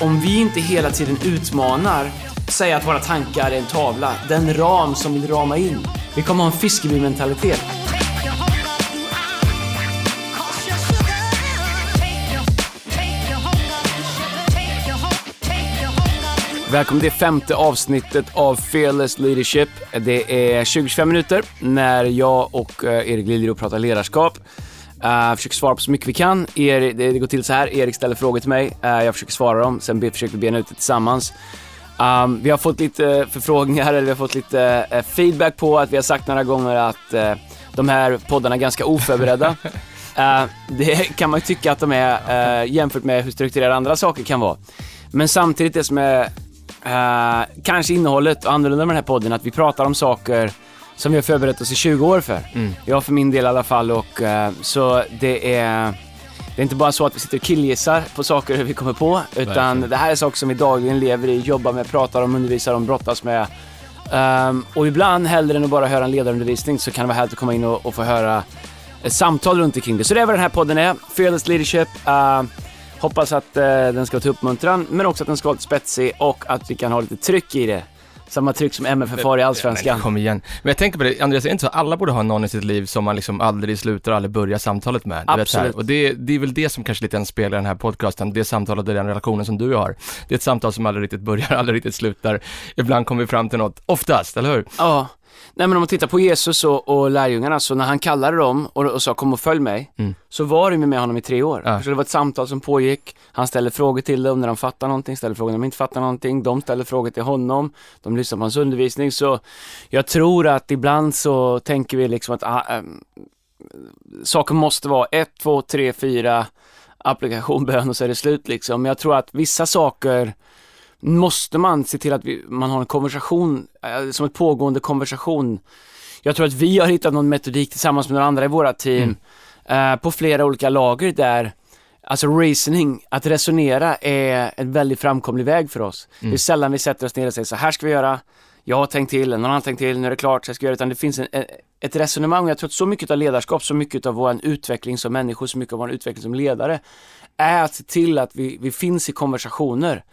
om vi inte hela tiden utmanar, säga att våra tankar är en tavla, den ram som vill rama in. Vi kommer ha en Fiskeby-mentalitet. Välkommen till femte avsnittet av Fearless Leadership. Det är 20-25 minuter när jag och eh, Erik Liljeroth pratar ledarskap. Uh, försöker svara på så mycket vi kan. Er, det, det går till så här, Erik ställer frågor till mig, uh, jag försöker svara dem, sen be, försöker vi bena ut det tillsammans. Um, vi har fått lite förfrågningar, eller vi har fått lite uh, feedback på att vi har sagt några gånger att uh, de här poddarna är ganska oförberedda. det kan man ju tycka att de är jämfört med hur strukturerade andra saker kan vara. Men samtidigt det som är kanske innehållet och annorlunda med den här podden, att vi pratar om saker som vi har förberett oss i 20 år för. Mm. Jag för min del i alla fall och uh, så det är det är inte bara så att vi sitter och killgissar på saker hur vi kommer på, utan Verkligen. det här är saker som vi dagligen lever i, jobbar med, pratar om, undervisar om, brottas med. Um, och ibland, hellre än att bara höra en ledarundervisning, så kan det vara härligt att komma in och, och få höra ett samtal runt omkring det. Så det är vad den här podden är, Fearless Leadership. Uh, hoppas att uh, den ska vara till uppmuntran, men också att den ska vara lite spetsig och att vi kan ha lite tryck i det samma tryck som MFF har i Allsvenskan. Men, kom igen. Men jag tänker på det, Andreas, är det inte så att alla borde ha någon i sitt liv som man liksom aldrig slutar och aldrig börjar samtalet med? Absolut. och det, det är väl det som kanske lite grann speglar den här podcasten, det samtalet och den relationen som du har. Det är ett samtal som aldrig riktigt börjar, aldrig riktigt slutar. Ibland kommer vi fram till något, oftast, eller hur? Ja. Nej men om man tittar på Jesus och, och lärjungarna, så när han kallade dem och, och sa kom och följ mig, mm. så var de med honom i tre år. Ja. Så det var ett samtal som pågick, han ställde frågor till dem när de fattade någonting, ställde frågor när de inte fattade någonting, de ställde frågor till honom, de lyssnade på hans undervisning. Så jag tror att ibland så tänker vi liksom att äh, saker måste vara ett, två, tre, fyra applikation, bön och så är det slut liksom. Men jag tror att vissa saker måste man se till att vi, man har en konversation, eh, som ett pågående konversation. Jag tror att vi har hittat någon metodik tillsammans med några andra i våra team mm. eh, på flera olika lager där Alltså reasoning, att resonera är en väldigt framkomlig väg för oss. Mm. Det är sällan vi sätter oss ner och säger så här ska vi göra, jag har tänkt till, någon annan har tänkt till, nu är det klart, så jag ska göra. Utan det finns en, ett resonemang jag tror att så mycket av ledarskap, så mycket av vår utveckling som människor, så mycket av vår utveckling som ledare är att se till att vi, vi finns i konversationer.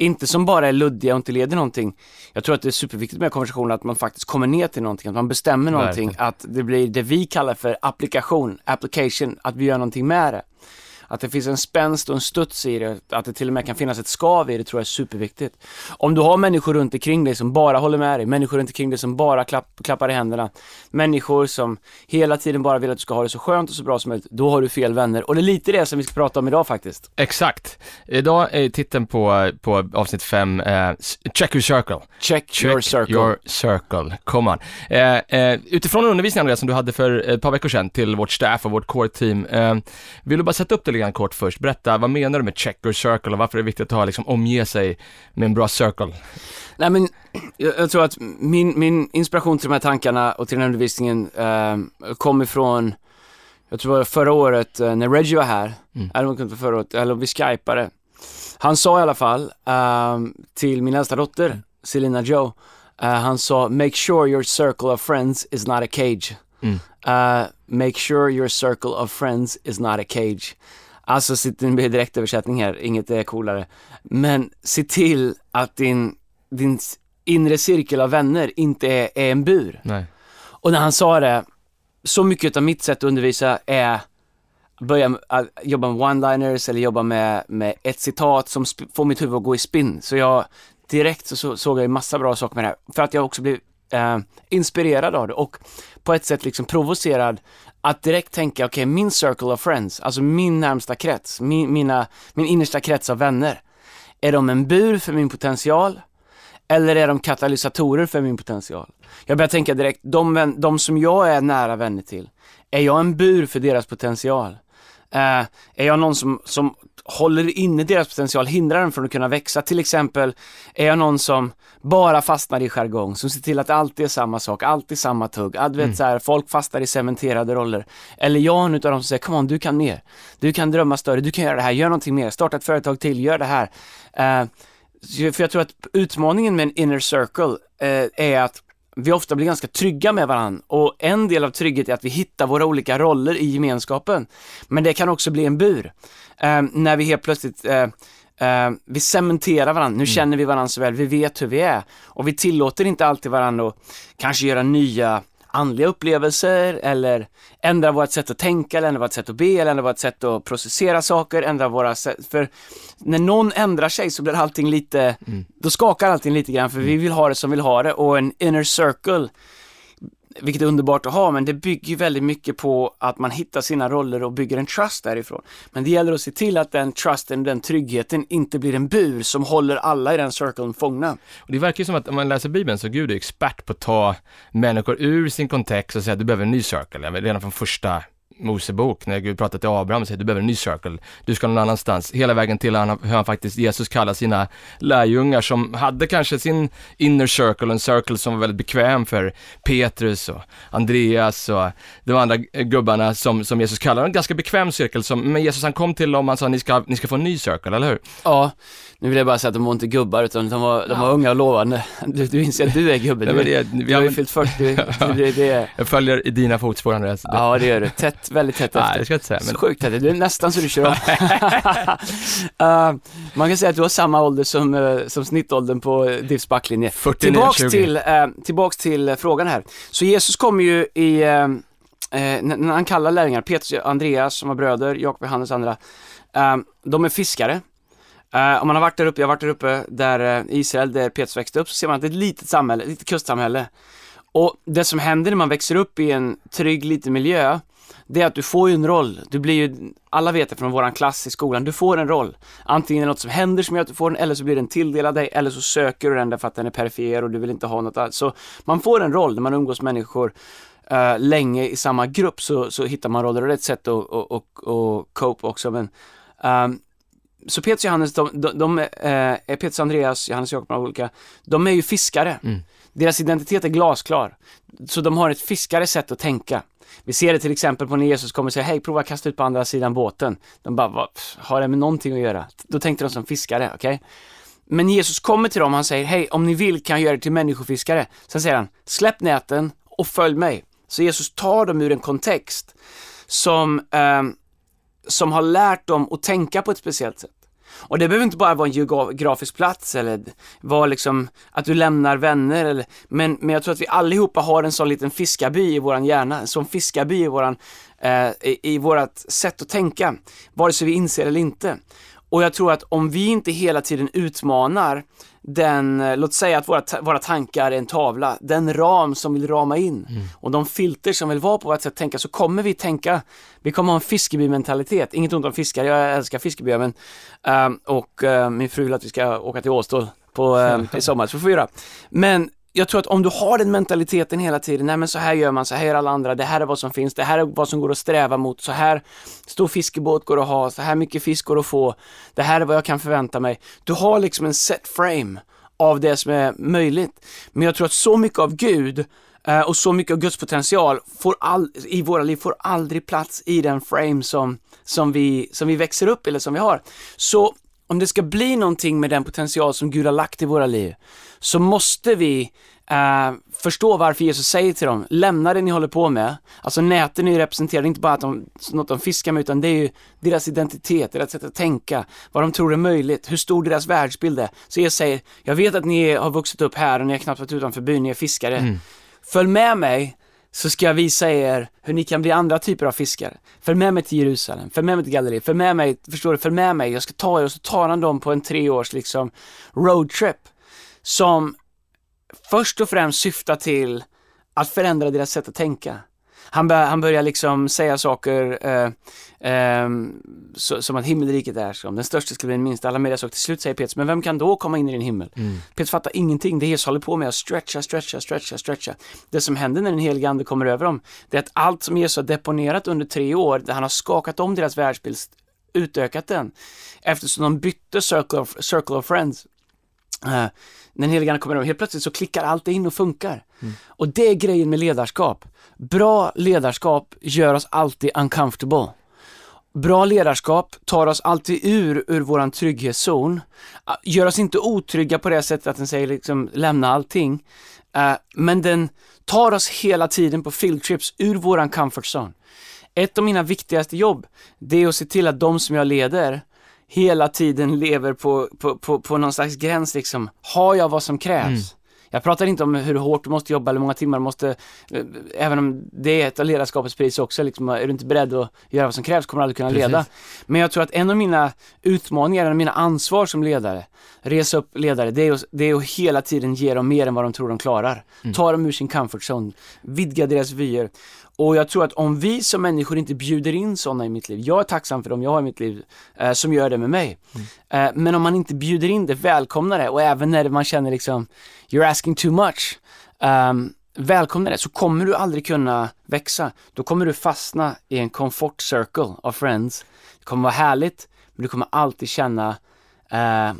Inte som bara är luddiga och inte leder någonting. Jag tror att det är superviktigt med konversationer att man faktiskt kommer ner till någonting, att man bestämmer någonting, Verkligen. att det blir det vi kallar för applikation, application, att vi gör någonting med det. Att det finns en spänst och en studs i det, att det till och med kan finnas ett skav i det tror jag är superviktigt. Om du har människor runt omkring dig som bara håller med dig, människor runt omkring dig som bara klapp, klappar i händerna, människor som hela tiden bara vill att du ska ha det så skönt och så bra som möjligt, då har du fel vänner. Och det är lite det som vi ska prata om idag faktiskt. Exakt. Idag är titeln på, på avsnitt 5, eh, Check your circle. Check, Check your circle. your circle. Come on. Eh, eh, utifrån undervisningen Andreas, som du hade för ett par veckor sedan till vårt staff och vårt core team, eh, vill du bara sätta upp det grann kort först. Berätta, vad menar du med checker circle och varför är det viktigt att ha, liksom, omge sig med en bra circle? Nej men, jag, jag, tror att min, min inspiration till de här tankarna och till den här undervisningen eh, kom ifrån, jag tror det var förra året eh, när Reggie var här, mm. eller om det förra året, eller vi skypade. Han sa i alla fall eh, till min äldsta dotter, mm. Selina Joe, uh, han sa “Make sure your circle of friends is not a cage”. Mm. Uh, “Make sure your circle of friends is not a cage”. Alltså, det blir direktöversättning här, inget är coolare. Men se till att din, din inre cirkel av vänner inte är, är en bur. Nej. Och när han sa det, så mycket av mitt sätt att undervisa är börja jobba med one-liners eller jobba med, med ett citat som får mitt huvud att gå i spinn. Så jag direkt så, så såg jag massa bra saker med det här. För att jag också blev eh, inspirerad av det och på ett sätt liksom provocerad att direkt tänka, okej, okay, min circle of friends, alltså min närmsta krets, min, mina, min innersta krets av vänner, är de en bur för min potential? Eller är de katalysatorer för min potential? Jag börjar tänka direkt, de, de som jag är nära vänner till, är jag en bur för deras potential? Uh, är jag någon som, som håller inne deras potential, hindrar dem från att kunna växa. Till exempel, är jag någon som bara fastnar i jargong, som ser till att det alltid är samma sak, alltid samma tugg. Att, vet, mm. så här, folk fastnar i cementerade roller. Eller jag är en utav dem som säger, come on, du kan mer. Du kan drömma större, du kan göra det här, gör någonting mer, starta ett företag till, gör det här. Uh, för jag tror att utmaningen med en inner circle uh, är att vi ofta blir ganska trygga med varandra och en del av trygghet är att vi hittar våra olika roller i gemenskapen. Men det kan också bli en bur. Eh, när vi helt plötsligt eh, Uh, vi cementerar varandra, nu mm. känner vi varandra så väl, vi vet hur vi är. Och vi tillåter inte alltid varandra att kanske göra nya andliga upplevelser eller ändra vårt sätt att tänka, eller ändra vårt sätt att be, eller ändra vårt sätt att processera saker, ändra våra sätt, för när någon ändrar sig så blir allting lite, mm. då skakar allting lite grann för mm. vi vill ha det som vi vill ha det och en inner circle vilket är underbart att ha, men det bygger väldigt mycket på att man hittar sina roller och bygger en trust därifrån. Men det gäller att se till att den trusten, den tryggheten inte blir en bur som håller alla i den cirkeln fångna. Och det verkar ju som att om man läser Bibeln så Gud är expert på att ta människor ur sin kontext och säga att du behöver en ny cirkel, redan från första Mosebok, när Gud pratar till Abraham och säger du behöver en ny circle, du ska någon annanstans. Hela vägen till han, hur han faktiskt, Jesus kallar sina lärjungar som hade kanske sin inner circle, en circle som var väldigt bekväm för Petrus och Andreas och de andra gubbarna som, som Jesus kallar en ganska bekväm cirkel som, men Jesus han kom till dem och han sa ni ska, ni ska få en ny circle, eller hur? Ja, nu vill jag bara säga att de var inte gubbar utan de var, de var ja. unga och lovande. Du, du inser att du är gubbe, du, Nej, det, du har ju fyllt 40. Det, det, jag följer i dina fotspår Andreas. Ja, det gör du. Tätt, väldigt tätt efter. Nej, det ska jag inte säga. Men... Sjukt tätt, du är nästan så du kör om. uh, man kan säga att du har samma ålder som, uh, som snittåldern på DIFs backlinje. 49, tillbaks 20. till, uh, tillbaks till frågan här. Så Jesus kommer ju i, när han kallar lärjungar, Petrus och Andreas som var bröder, Jakob och Johannes andra, de är fiskare. Om man har varit där uppe, jag har varit där uppe där Israel, där Petrus växte upp, så ser man att det är ett litet samhälle, ett litet kustsamhälle. Och det som händer när man växer upp i en trygg liten miljö, det är att du får ju en roll. Du blir ju, alla vet det från våran klass i skolan, du får en roll. Antingen är det något som händer som gör att du får den, eller så blir den tilldelad dig, eller så söker du den därför att den är perifer och du vill inte ha något annat. Så man får en roll när man umgås med människor uh, länge i samma grupp så, så hittar man roller och det är ett sätt att, att, att, att cope också. Men, um, så Petrus och Johannes, de, de, de eh, Petrus Andreas, Johannes och Jakob och olika, de är ju fiskare. Mm. Deras identitet är glasklar. Så de har ett fiskare sätt att tänka. Vi ser det till exempel på när Jesus kommer och säger hej, prova att kasta ut på andra sidan båten. De bara, har det med någonting att göra? Då tänkte de som fiskare, okej? Okay? Men Jesus kommer till dem och han säger, hej, om ni vill kan jag göra er till människofiskare. Sen säger han, släpp näten och följ mig. Så Jesus tar dem ur en kontext som eh, som har lärt dem att tänka på ett speciellt sätt. Och det behöver inte bara vara en geografisk plats eller vara liksom att du lämnar vänner eller, men, men jag tror att vi allihopa har en sån liten fiskarby i våran hjärna, en sån fiskarby i våran, eh, i, i vårat sätt att tänka, vare sig vi inser eller inte. Och jag tror att om vi inte hela tiden utmanar den, eh, låt säga att våra, våra tankar är en tavla, den ram som vill rama in mm. och de filter som vill vara på vårt sätt att tänka så kommer vi tänka, vi kommer ha en fiskeby-mentalitet, inget ont om fiskar, jag älskar fiskebyar men um, och uh, min fru vill att vi ska åka till Åstol på, um, i sommar, så får vi göra. Men jag tror att om du har den mentaliteten hela tiden, nej men så här gör man, så här gör alla andra, det här är vad som finns, det här är vad som går att sträva mot, så här stor fiskebåt går att ha, så här mycket fisk går att få, det här är vad jag kan förvänta mig. Du har liksom en set frame av det som är möjligt. Men jag tror att så mycket av Gud eh, och så mycket av Guds potential får all, i våra liv får aldrig plats i den frame som, som, vi, som vi växer upp eller som vi har. Så om det ska bli någonting med den potential som Gud har lagt i våra liv, så måste vi Uh, förstå varför Jesus säger till dem, lämna det ni håller på med. Alltså näten är ju representerade, inte bara att de, något de fiskar med, utan det är ju deras identitet, deras sätt att tänka, vad de tror är möjligt, hur stor deras världsbild är. Så Jesus säger, jag vet att ni har vuxit upp här och ni har knappt varit utanför byn, ni är fiskare. Mm. Följ med mig så ska jag visa er hur ni kan bli andra typer av fiskare. Följ med mig till Jerusalem, följ med mig till Galilee, följ med mig, förstår du, följ med mig, jag ska ta er och så tar han dem på en treårs liksom roadtrip som först och främst syftar till att förändra deras sätt att tänka. Han, bör, han börjar liksom säga saker eh, eh, så, som att himmelriket är som den största ska bli den minsta, alla med sak. Till slut säger Petrus, men vem kan då komma in i din himmel? Mm. Petrus fattar ingenting, det Jesus håller på med att stretcha, stretcha, stretcha, stretcha. Det som händer när den helige ande kommer över dem, det är att allt som Jesus har deponerat under tre år, han har skakat om deras världsbild, utökat den, eftersom de bytte circle of, circle of friends. Uh, när den helige Ande kommer över, helt plötsligt så klickar allt in och funkar. Mm. Och det är grejen med ledarskap. Bra ledarskap gör oss alltid uncomfortable. Bra ledarskap tar oss alltid ur, ur våran trygghetszon. Ah, gör oss inte otrygga på det sättet att den säger liksom lämna allting. Uh, men den tar oss hela tiden på field trips ur våran comfort zone. Ett av mina viktigaste jobb, det är att se till att de som jag leder hela tiden lever på, på, på, på någon slags gräns liksom. Har jag vad som krävs? Mm. Jag pratar inte om hur hårt du måste jobba eller hur många timmar du måste, eh, även om det är ett av ledarskapets pris också, liksom, är du inte beredd att göra vad som krävs kommer du aldrig kunna leda. Precis. Men jag tror att en av mina utmaningar, en av mina ansvar som ledare, resa upp ledare, det är, att, det är att hela tiden ge dem mer än vad de tror de klarar. Mm. Ta dem ur sin comfort zone, vidga deras vyer. Och jag tror att om vi som människor inte bjuder in sådana i mitt liv, jag är tacksam för dem jag har i mitt liv eh, som gör det med mig. Mm. Eh, men om man inte bjuder in det, välkomnar det och även när man känner liksom, you're asking too much, um, välkomna det så kommer du aldrig kunna växa. Då kommer du fastna i en comfort circle of friends. Det kommer vara härligt, men du kommer alltid känna uh,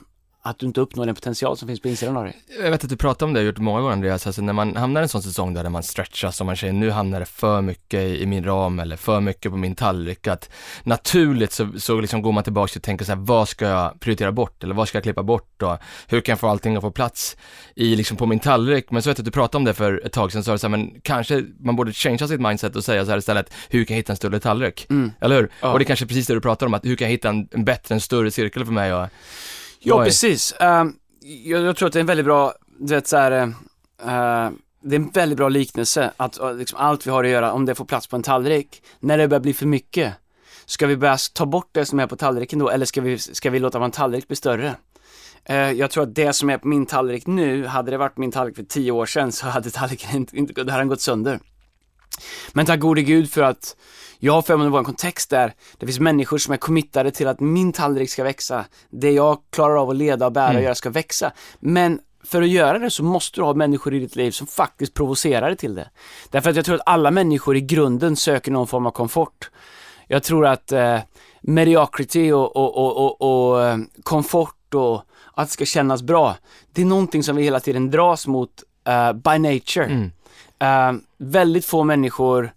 att du inte uppnår den potential som finns på insidan av dig. Jag vet att du pratar om det, jag har gjort det många gånger Andreas, alltså när man hamnar i en sån säsong där man stretchas och man säger nu hamnar det för mycket i, min ram eller för mycket på min tallrik, att naturligt så, så liksom går man tillbaka och tänker så här, vad ska jag prioritera bort eller vad ska jag klippa bort och hur kan jag få allting att få plats i liksom på min tallrik, men så vet jag att du pratade om det för ett tag sedan, så var det så här, men kanske man borde changea sitt mindset och säga så här istället, hur kan jag hitta en större tallrik? Mm. Eller hur? Ja. Och det är kanske precis det du pratar om, att hur kan jag hitta en, en bättre, en större cirkel för mig och Ja, precis. Uh, jag, jag, tror att det är en väldigt bra, du vet såhär, uh, det är en väldigt bra liknelse att uh, liksom allt vi har att göra, om det får plats på en tallrik, när det börjar bli för mycket, ska vi börja ta bort det som är på tallriken då, eller ska vi, ska vi låta vår tallrik bli större? Jag tror att det som är på min tallrik nu, hade det varit min tallrik för tio år sedan så hade tallriken inte, inte hade den gått sönder. Men tack gode gud för att jag har för mig att det var en kontext där det finns människor som är committade till att min tallrik ska växa. Det jag klarar av att leda och bära och mm. göra ska växa. Men för att göra det så måste du ha människor i ditt liv som faktiskt provocerar dig till det. Därför att jag tror att alla människor i grunden söker någon form av komfort. Jag tror att eh, mediocrity och, och, och, och, eh, komfort och att det ska kännas bra, det är någonting som vi hela tiden dras mot uh, by nature. Mm. Uh, väldigt få människor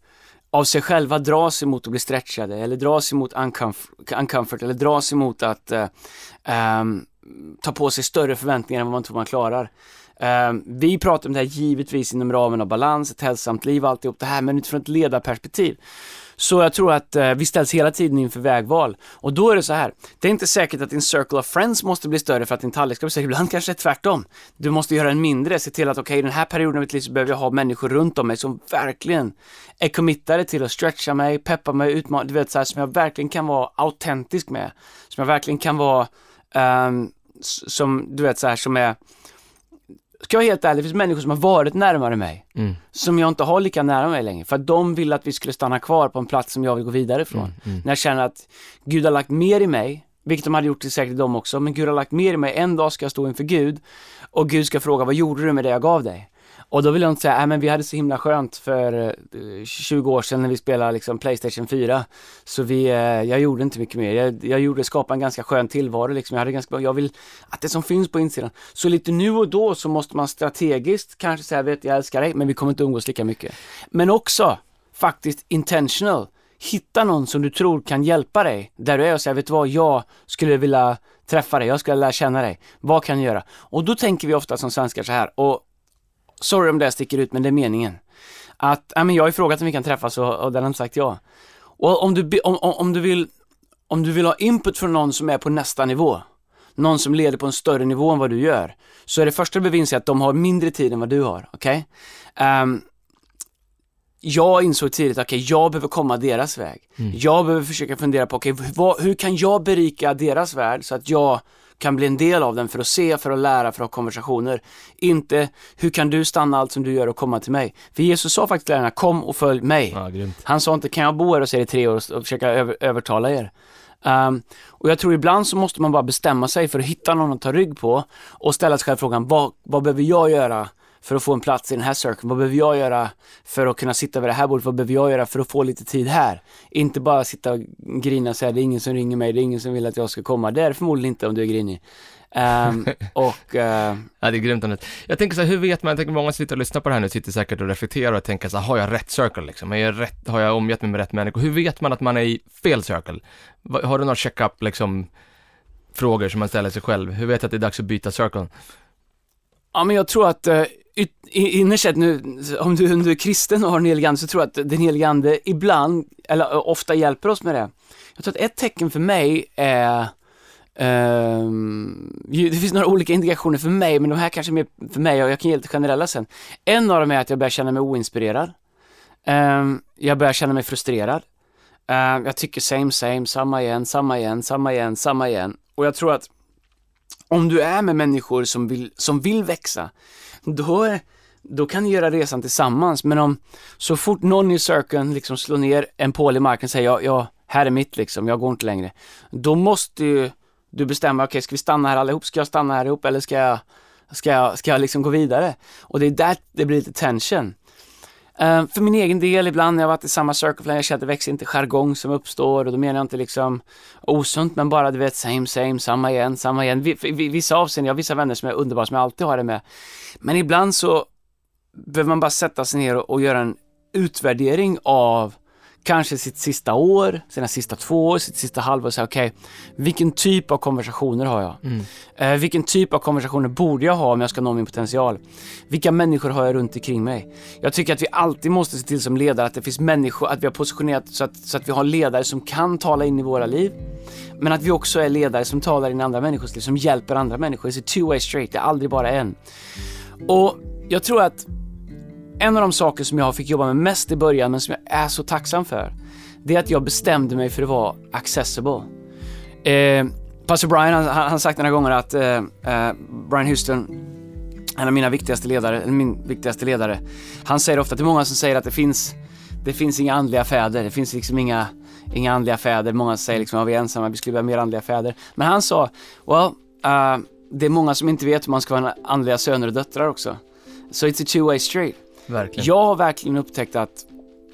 av sig själva dras emot att bli stretchade eller dras emot uncomfort, uncomfort eller dras emot att eh, eh, ta på sig större förväntningar än vad man tror man klarar. Eh, vi pratar om det här givetvis inom ramen av balans, ett hälsosamt liv och alltihop det här, men utifrån ett ledarperspektiv. Så jag tror att eh, vi ställs hela tiden inför vägval. Och då är det så här, det är inte säkert att din circle of friends måste bli större för att din tallrik ska bli större. Ibland kanske det är tvärtom. Du måste göra en mindre, se till att okej, okay, den här perioden av mitt liv så behöver jag ha människor runt om mig som verkligen är committade till att stretcha mig, peppa mig, utmana, du vet så här, som jag verkligen kan vara autentisk med. Som jag verkligen kan vara, um, som, du vet så här, som är ska jag vara helt ärlig, det finns människor som har varit närmare mig, mm. som jag inte har lika nära mig längre. För att de vill att vi skulle stanna kvar på en plats som jag vill gå vidare ifrån. Mm. Mm. När jag känner att Gud har lagt mer i mig, vilket de hade gjort till säkert de också, men Gud har lagt mer i mig. En dag ska jag stå inför Gud och Gud ska fråga, vad gjorde du med det jag gav dig? Och då vill jag inte säga, nej men vi hade så himla skönt för eh, 20 år sedan när vi spelade liksom Playstation 4. Så vi, eh, jag gjorde inte mycket mer. Jag, jag gjorde, skapa en ganska skön tillvaro liksom. Jag hade ganska, jag vill att det som finns på insidan. Så lite nu och då så måste man strategiskt kanske säga, vet jag älskar dig, men vi kommer inte umgås lika mycket. Men också faktiskt intentional. Hitta någon som du tror kan hjälpa dig där du är och säga, vet du vad, jag skulle vilja träffa dig, jag skulle lära känna dig. Vad kan jag göra? Och då tänker vi ofta som svenskar så här, och sorry om det sticker ut men det är meningen. Att, ja men jag har ju frågat om vi kan träffas och, och den har inte sagt ja. Och om du, om, om, du vill, om du vill ha input från någon som är på nästa nivå, någon som leder på en större nivå än vad du gör, så är det första du behöver inse att de har mindre tid än vad du har, okej? Okay? Um, ehm, jag insåg tidigt, okej, okay, jag behöver komma deras väg. Mm. Jag behöver försöka fundera på, okej, okay, hur kan jag berika deras värld så att jag kan bli en del av den för att se, för att lära, för att ha konversationer. Inte, hur kan du stanna allt som du gör och komma till mig? För Jesus sa faktiskt till lärarna, kom och följ mig. Ja, Han sa inte, kan jag bo här hos er i tre år och försöka över, övertala er? Um, och jag tror ibland så måste man bara bestämma sig för att hitta någon att ta rygg på och ställa sig själv frågan, vad, vad behöver jag göra för att få en plats i den här cirkeln? Vad behöver jag göra för att kunna sitta vid det här bordet? Vad behöver jag göra för att få lite tid här? Inte bara sitta och grina och säga det är ingen som ringer mig, det är ingen som vill att jag ska komma. Det är det förmodligen inte om du är grinig. Um, och... Uh... Ja, det är grymt Annette. Jag tänker så här, hur vet man, jag tänker många som sitter och lyssnar på det här nu sitter säkert och reflekterar och tänker så här, har jag rätt circle liksom? Är jag rätt, har jag omgett mig med rätt människor? Hur vet man att man är i fel circle? Har du några check-up liksom, frågor som man ställer sig själv? Hur vet jag att det är dags att byta circle? Ja, men jag tror att uh, innerst sett nu, om du, om du är kristen och har den helige ande, så tror jag att den helige ande ibland, eller ofta hjälper oss med det. Jag tror att ett tecken för mig är Um, det finns några olika indikationer för mig, men de här kanske är mer för mig och jag kan ge lite generella sen. En av dem är att jag börjar känna mig oinspirerad. Um, jag börjar känna mig frustrerad. Um, jag tycker same same, samma igen, samma igen, samma igen, samma igen. Och jag tror att om du är med människor som vill, som vill växa, då, då kan ni göra resan tillsammans. Men om så fort någon i cirkeln liksom slår ner en pål i marken och säger ja, ja, här är mitt liksom, jag går inte längre. Då måste ju du bestämma, okej okay, ska vi stanna här allihop? Ska jag stanna här ihop eller ska jag, ska jag, ska jag liksom gå vidare? Och det är där det blir lite tension. Uh, för min egen del, ibland när jag varit i samma circle, jag känner att det växer inte jargong som uppstår och då menar jag inte liksom osunt men bara du vet same same, samma igen, samma igen. V vissa avseenden, jag har vissa vänner som är underbara som jag alltid har det med. Men ibland så behöver man bara sätta sig ner och, och göra en utvärdering av kanske sitt sista år, sina sista två år, sitt sista halvår och säga okej, okay, vilken typ av konversationer har jag? Mm. Eh, vilken typ av konversationer borde jag ha om jag ska nå min potential? Vilka människor har jag runt omkring mig? Jag tycker att vi alltid måste se till som ledare att det finns människor, att vi har positionerat så att, så att vi har ledare som kan tala in i våra liv. Men att vi också är ledare som talar in i andra människors liv, som hjälper andra människor. Det är two way straight, det är aldrig bara en. Och jag tror att en av de saker som jag fick jobba med mest i början, men som jag är så tacksam för, det är att jag bestämde mig för att vara accessible. Eh, Pastor Brian, han har sagt några gånger att eh, eh, Brian Houston, en av mina viktigaste ledare, eller min viktigaste ledare, han säger ofta till det är många som säger att det finns, det finns inga andliga fäder, det finns liksom inga, inga andliga fäder. Många säger liksom att vi är ensamma, vi skulle behöva mer andliga fäder. Men han sa, well, uh, det är många som inte vet hur man ska vara andliga söner och döttrar också. So it's a two way street. Verkligen. Jag har verkligen upptäckt att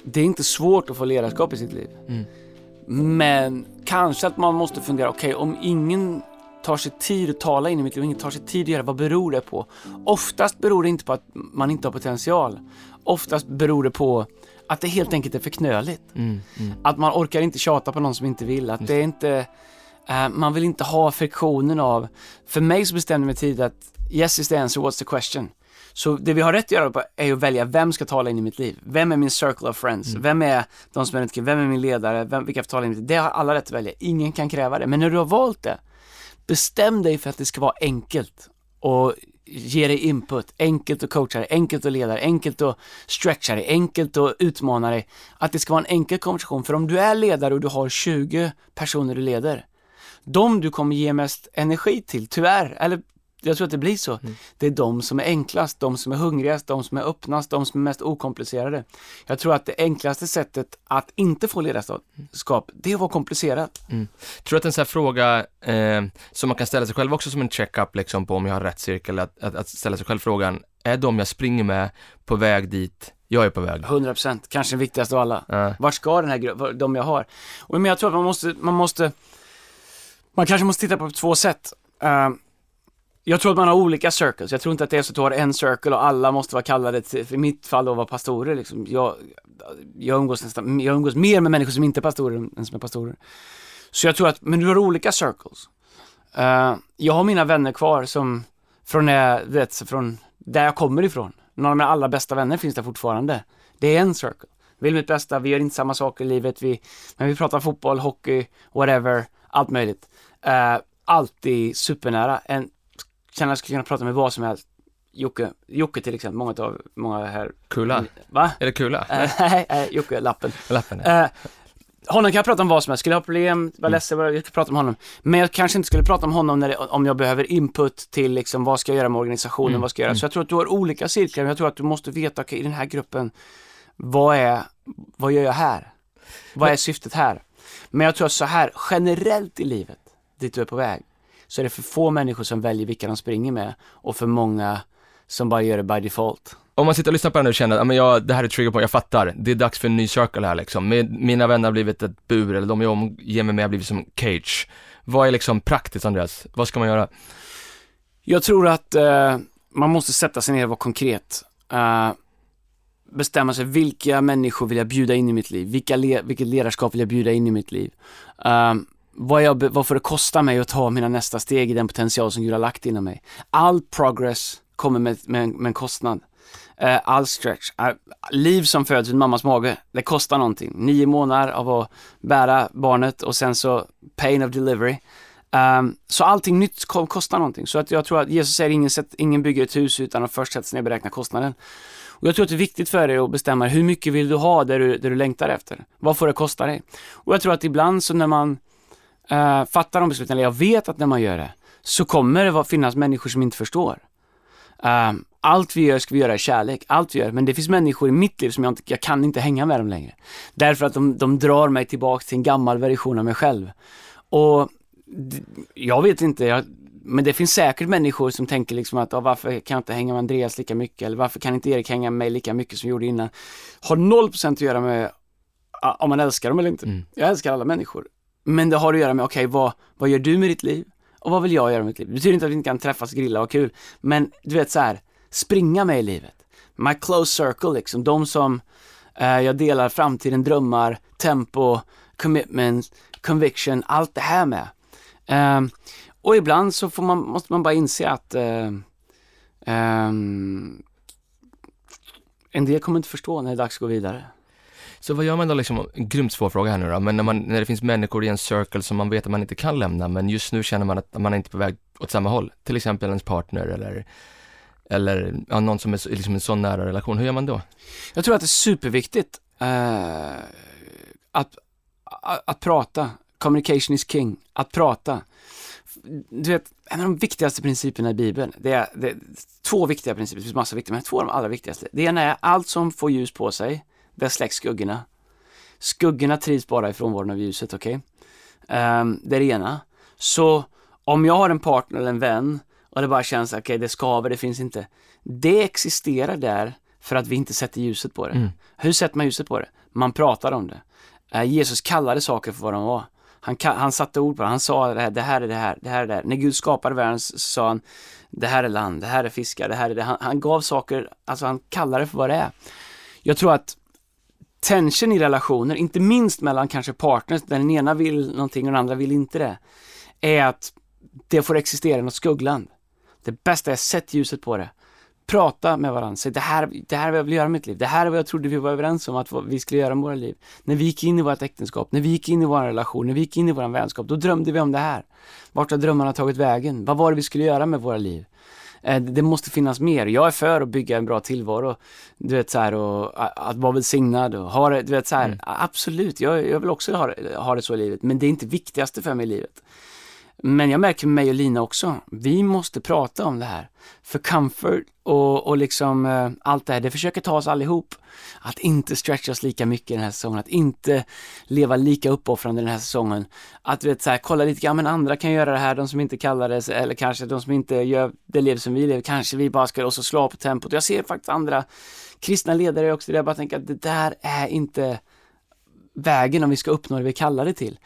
det är inte svårt att få ledarskap i sitt liv. Mm. Men kanske att man måste fundera, okej okay, om ingen tar sig tid att tala in i mitt liv, ingen tar sig tid att göra, vad beror det på? Oftast beror det inte på att man inte har potential. Oftast beror det på att det helt enkelt är för knöligt. Mm, mm. Att man orkar inte tjata på någon som inte vill. Att det är inte, uh, man vill inte ha friktionen av, för mig så bestämde jag mig tidigt att yes is the answer, what's the question? Så det vi har rätt att göra är att välja vem ska tala in i mitt liv. Vem är min circle of friends? Mm. Vem är de som är runt Vem är min ledare? Vem, vilka får tala in i mitt liv? Det har alla rätt att välja. Ingen kan kräva det. Men när du har valt det, bestäm dig för att det ska vara enkelt och ge dig input, enkelt att coacha dig, enkelt att leda dig, enkelt att stretcha dig, enkelt att utmana dig. Att det ska vara en enkel konversation. För om du är ledare och du har 20 personer du leder, de du kommer ge mest energi till, tyvärr, eller jag tror att det blir så. Mm. Det är de som är enklast, de som är hungrigast, de som är öppnast, de som är mest okomplicerade. Jag tror att det enklaste sättet att inte få ledarskap, det är att vara komplicerat. Mm. Tror du att en sån här fråga eh, som man kan ställa sig själv också som en check-up liksom på om jag har rätt cirkel, att, att, att ställa sig själv frågan, är de jag springer med på väg dit jag är på väg. 100%, kanske den viktigaste av alla. Äh. Vart ska den här gruppen, de jag har? Och, men jag tror att man måste, man måste, man kanske måste titta på två sätt. Uh, jag tror att man har olika circles. Jag tror inte att det är så att du har en circle och alla måste vara kallade till, i mitt fall att vara pastorer liksom. Jag, jag, umgås nästan, jag umgås mer med människor som inte är pastorer än som är pastorer. Så jag tror att, men du har olika circles. Uh, jag har mina vänner kvar som, från, när, vet, från där jag kommer ifrån. Några av mina allra bästa vänner finns där fortfarande. Det är en circle. Vill mitt bästa, vi gör inte samma saker i livet, vi, men vi pratar fotboll, hockey, whatever, allt möjligt. Uh, alltid supernära. En känner att jag skulle kunna prata med vad som helst. Jocke, Jocke till exempel, många av, många här. Kula? Va? Är det Kula? Eh, nej, äh, Jocke, lappen. lappen ja. uh, honom kan jag prata om vad som helst. Skulle jag ha problem, vara mm. ledsen, jag ska prata om honom. Men jag kanske inte skulle prata om honom när det, om jag behöver input till liksom vad ska jag göra med organisationen, mm. vad ska jag göra. Så mm. jag tror att du har olika cirklar, men jag tror att du måste veta, okej, okay, i den här gruppen, vad är, vad gör jag här? Vad är syftet här? Men jag tror att så här, generellt i livet, dit du är på väg, så är det för få människor som väljer vilka de springer med och för många som bara gör det by default. Om man sitter och lyssnar på det nu och känner att, men jag, det här är trigger på, jag fattar, det är dags för en ny circle här liksom. Mina vänner har blivit ett bur, eller de jag omger mig med har blivit som cage. Vad är liksom praktiskt Andreas? Vad ska man göra? Jag tror att uh, man måste sätta sig ner och vara konkret. Uh, bestämma sig, vilka människor vill jag bjuda in i mitt liv? Vilka le vilket ledarskap vill jag bjuda in i mitt liv? Uh, vad, jag, vad får det kosta mig att ta mina nästa steg i den potential som Gud har lagt inom mig. All progress kommer med, med, med en kostnad. Uh, all stretch. Uh, liv som föds ur mammas mage, det kostar någonting. Nio månader av att bära barnet och sen så pain of delivery. Um, så allting nytt kostar någonting. Så att jag tror att Jesus säger ingen, sätt, ingen bygger ett hus utan att först sätta sig ner och beräkna kostnaden. Och jag tror att det är viktigt för dig att bestämma hur mycket vill du ha där du, där du längtar efter. Vad får det kosta dig? Och jag tror att ibland så när man uh, fattar de besluten, eller jag vet att när man gör det, så kommer det finnas människor som inte förstår. Uh, allt vi gör ska vi göra i kärlek, allt vi gör. Men det finns människor i mitt liv som jag inte, jag kan inte hänga med dem längre. Därför att de, de drar mig tillbaka till en gammal version av mig själv. Och jag vet inte, jag, men det finns säkert människor som tänker liksom att, ah, varför kan jag inte hänga med Andreas lika mycket? Eller varför kan inte Erik hänga med mig lika mycket som jag gjorde innan? Har 0% att göra med om man älskar dem eller inte. Mm. Jag älskar alla människor. Men det har att göra med, okej, okay, vad, vad gör du med ditt liv? Och vad vill jag göra med mitt liv? Det betyder inte att vi inte kan träffas, grilla och ha kul. Men du vet så här, springa med i livet. My close circle liksom, de som eh, jag delar framtiden, drömmar, tempo, commitment, conviction, allt det här med. Eh, och ibland så får man, måste man bara inse att eh, ehm, en del kommer inte förstå när det är dags att gå vidare. Så vad gör man då liksom, en grymt svår fråga här nu då, men när, man, när det finns människor i en circle som man vet att man inte kan lämna, men just nu känner man att man är inte på väg åt samma håll, till exempel ens partner eller eller ja, någon som är liksom en sån nära relation, hur gör man då? Jag tror att det är superviktigt eh, att, att, att prata. Communication is king. Att prata. Du vet, en av de viktigaste principerna i Bibeln, det är, det är två viktiga principer, det finns massa viktiga, men två av de allra viktigaste. Det ena är allt som får ljus på sig, det släcks skuggorna. Skuggorna trivs bara i frånvaron av ljuset, okej? Okay? Um, det är det ena. Så om jag har en partner eller en vän och det bara känns, okej okay, det skaver, det finns inte. Det existerar där för att vi inte sätter ljuset på det. Mm. Hur sätter man ljuset på det? Man pratar om det. Uh, Jesus kallade saker för vad de var. Han, han satte ord på det, han sa det här, det här är det här, det här är det här. När Gud skapade världen så sa han, det här är land, det här är fiskar, det här är det. Han, han gav saker, alltså han kallade det för vad det är. Jag tror att tension i relationer, inte minst mellan kanske partners, där den ena vill någonting och den andra vill inte det, är att det får existera något skuggland. Det bästa är att sätta ljuset på det. Prata med varandra, säg det här, det här är vad jag vill göra med mitt liv. Det här är vad jag trodde vi var överens om att vi skulle göra med våra liv. När vi gick in i vårt äktenskap, när vi gick in i vår relation, när vi gick in i vår vänskap, då drömde vi om det här. Vart har drömmarna tagit vägen? Vad var det vi skulle göra med våra liv? Eh, det måste finnas mer. Jag är för att bygga en bra tillvaro. Du vet så här, och att vara välsignad och ha det, du vet så här, mm. absolut, jag, jag vill också ha, ha det så i livet. Men det är inte viktigaste för mig i livet. Men jag märker med mig och Lina också, vi måste prata om det här. För comfort och, och liksom eh, allt det här, det försöker ta oss allihop. Att inte stretcha oss lika mycket den här säsongen, att inte leva lika uppoffrande den här säsongen. Att vet, så här, kolla lite grann, men andra kan göra det här, de som inte kallar det, eller kanske de som inte gör det liv som vi lever, kanske vi bara ska, också slå på tempot. Jag ser faktiskt andra kristna ledare också, där jag bara tänker att det där är inte vägen om vi ska uppnå det vi kallar det till.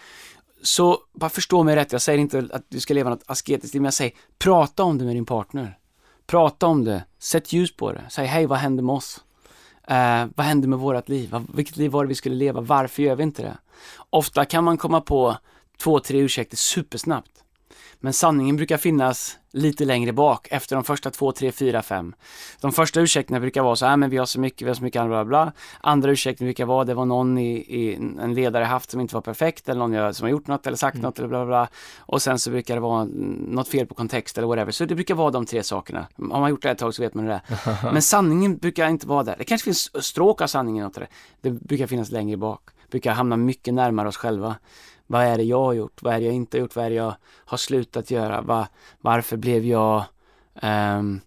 Så bara förstå mig rätt, jag säger inte att du ska leva något asketiskt liv, men jag säger prata om det med din partner. Prata om det, sätt ljus på det, säg hej, vad händer med oss? Uh, vad händer med vårt liv? Vilket liv var det vi skulle leva? Varför gör vi inte det? Ofta kan man komma på två, tre ursäkter supersnabbt. Men sanningen brukar finnas lite längre bak, efter de första två, tre, fyra, fem. De första ursäkterna brukar vara så här, men vi har så mycket, vi har så mycket, bla, bla. Andra ursäkter brukar vara, det var någon i, i en ledare haft som inte var perfekt, eller någon som har gjort något eller sagt mm. något, eller bla, bla, Och sen så brukar det vara något fel på kontext eller whatever. Så det brukar vara de tre sakerna. Har man gjort det ett tag så vet man det. men sanningen brukar inte vara där. Det kanske finns stråk av sanningen åt det. Det brukar finnas längre bak. brukar hamna mycket närmare oss själva. Vad är det jag har gjort? Vad är det jag inte har gjort? Vad är det jag har slutat göra? Va, varför blev jag um,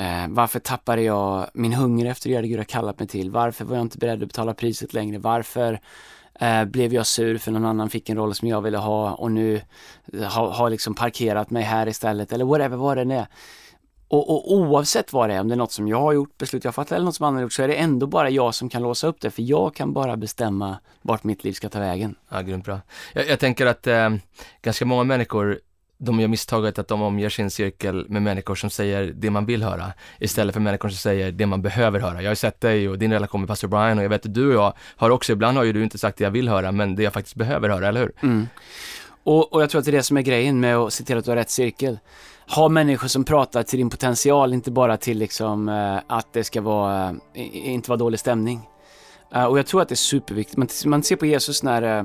uh, varför tappade jag min hunger efter att göra det Gud har kallat mig till? Varför var jag inte beredd att betala priset längre? Varför eh, blev jag sur för någon annan fick en roll som jag ville ha och nu eh, har ha liksom parkerat mig här istället eller whatever vad det är. Och, och, oavsett vad det är, om det är något som jag har gjort, beslut jag fattat eller något som andra har gjort, så är det ändå bara jag som kan låsa upp det, för jag kan bara bestämma vart mitt liv ska ta vägen. Ja, grymt bra. Jag, jag tänker att eh, ganska många människor de gör misstaget att de omger sin cirkel med människor som säger det man vill höra, istället för människor som säger det man behöver höra. Jag har sett dig och din relation med pastor Brian och jag vet att du och jag har också, ibland har ju du inte sagt det jag vill höra, men det jag faktiskt behöver höra, eller hur? Mm. Och, och jag tror att det är det som är grejen med att se till att du har rätt cirkel ha människor som pratar till din potential, inte bara till liksom eh, att det ska vara, eh, inte vara dålig stämning. Uh, och jag tror att det är superviktigt. Man, man ser på Jesus när uh,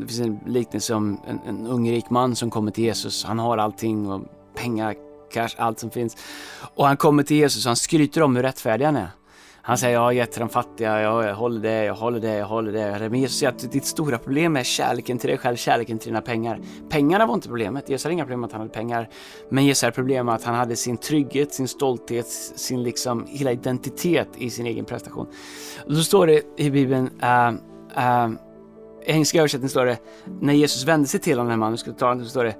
det finns en liknelse om en, en ung rik man som kommer till Jesus. Han har allting och pengar, cash, allt som finns. Och han kommer till Jesus och han skryter om hur rättfärdig han är. Han säger jag har gett till de fattiga, jag håller det, jag håller det, jag håller det. Men Jesus säger att ditt stora problem är kärleken till dig själv, kärleken till dina pengar. Pengarna var inte problemet. Jesus hade inga problem med att han hade pengar. Men Jesus hade problem med att han hade sin trygghet, sin stolthet, sin liksom hela identitet i sin egen prestation. Och då står det i Bibeln, uh, uh, i engelska översättningen står det, när Jesus vände sig till honom, den här mannen, skulle ta så står det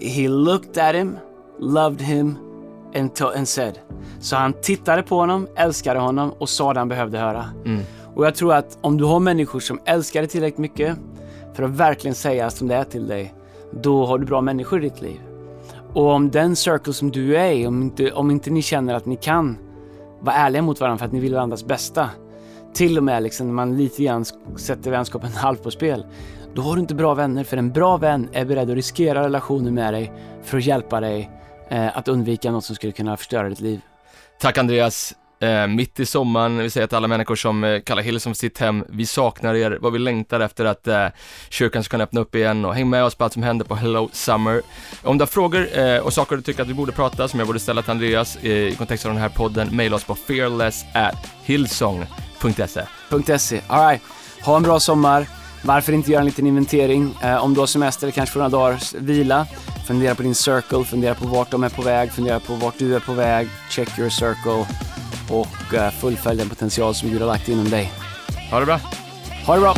He looked at him, loved him and, said. Så han tittade på honom, älskade honom och sa det han behövde höra. Mm. Och jag tror att om du har människor som älskar dig tillräckligt mycket för att verkligen säga som det är till dig, då har du bra människor i ditt liv. Och om den circle som du är i, om inte, om inte ni känner att ni kan vara ärliga mot varandra för att ni vill varandras bästa, till och med liksom när man lite grann sätter vänskapen halvt på spel, då har du inte bra vänner. För en bra vän är beredd att riskera relationen med dig för att hjälpa dig eh, att undvika något som skulle kunna förstöra ditt liv. Tack Andreas. Eh, mitt i sommaren, vi säger till alla människor som eh, kallar Hillsong sitt hem, vi saknar er, vad vi längtar efter att eh, kyrkan ska kunna öppna upp igen och häng med oss på allt som händer på Hello Summer. Om du har frågor eh, och saker du tycker att vi borde prata, som jag borde ställa till Andreas eh, i kontext av den här podden, mejla oss på fearless at hillsong.se. .se, alright. Ha en bra sommar. Varför inte göra en liten inventering? Eh, om du har semester, kanske får några dagars vila. Fundera på din circle, fundera på vart de är på väg, fundera på vart du är på väg. Check your circle och uh, fullfölj den potential som Gud har lagt inom dig. Ha det bra. Ha det bra.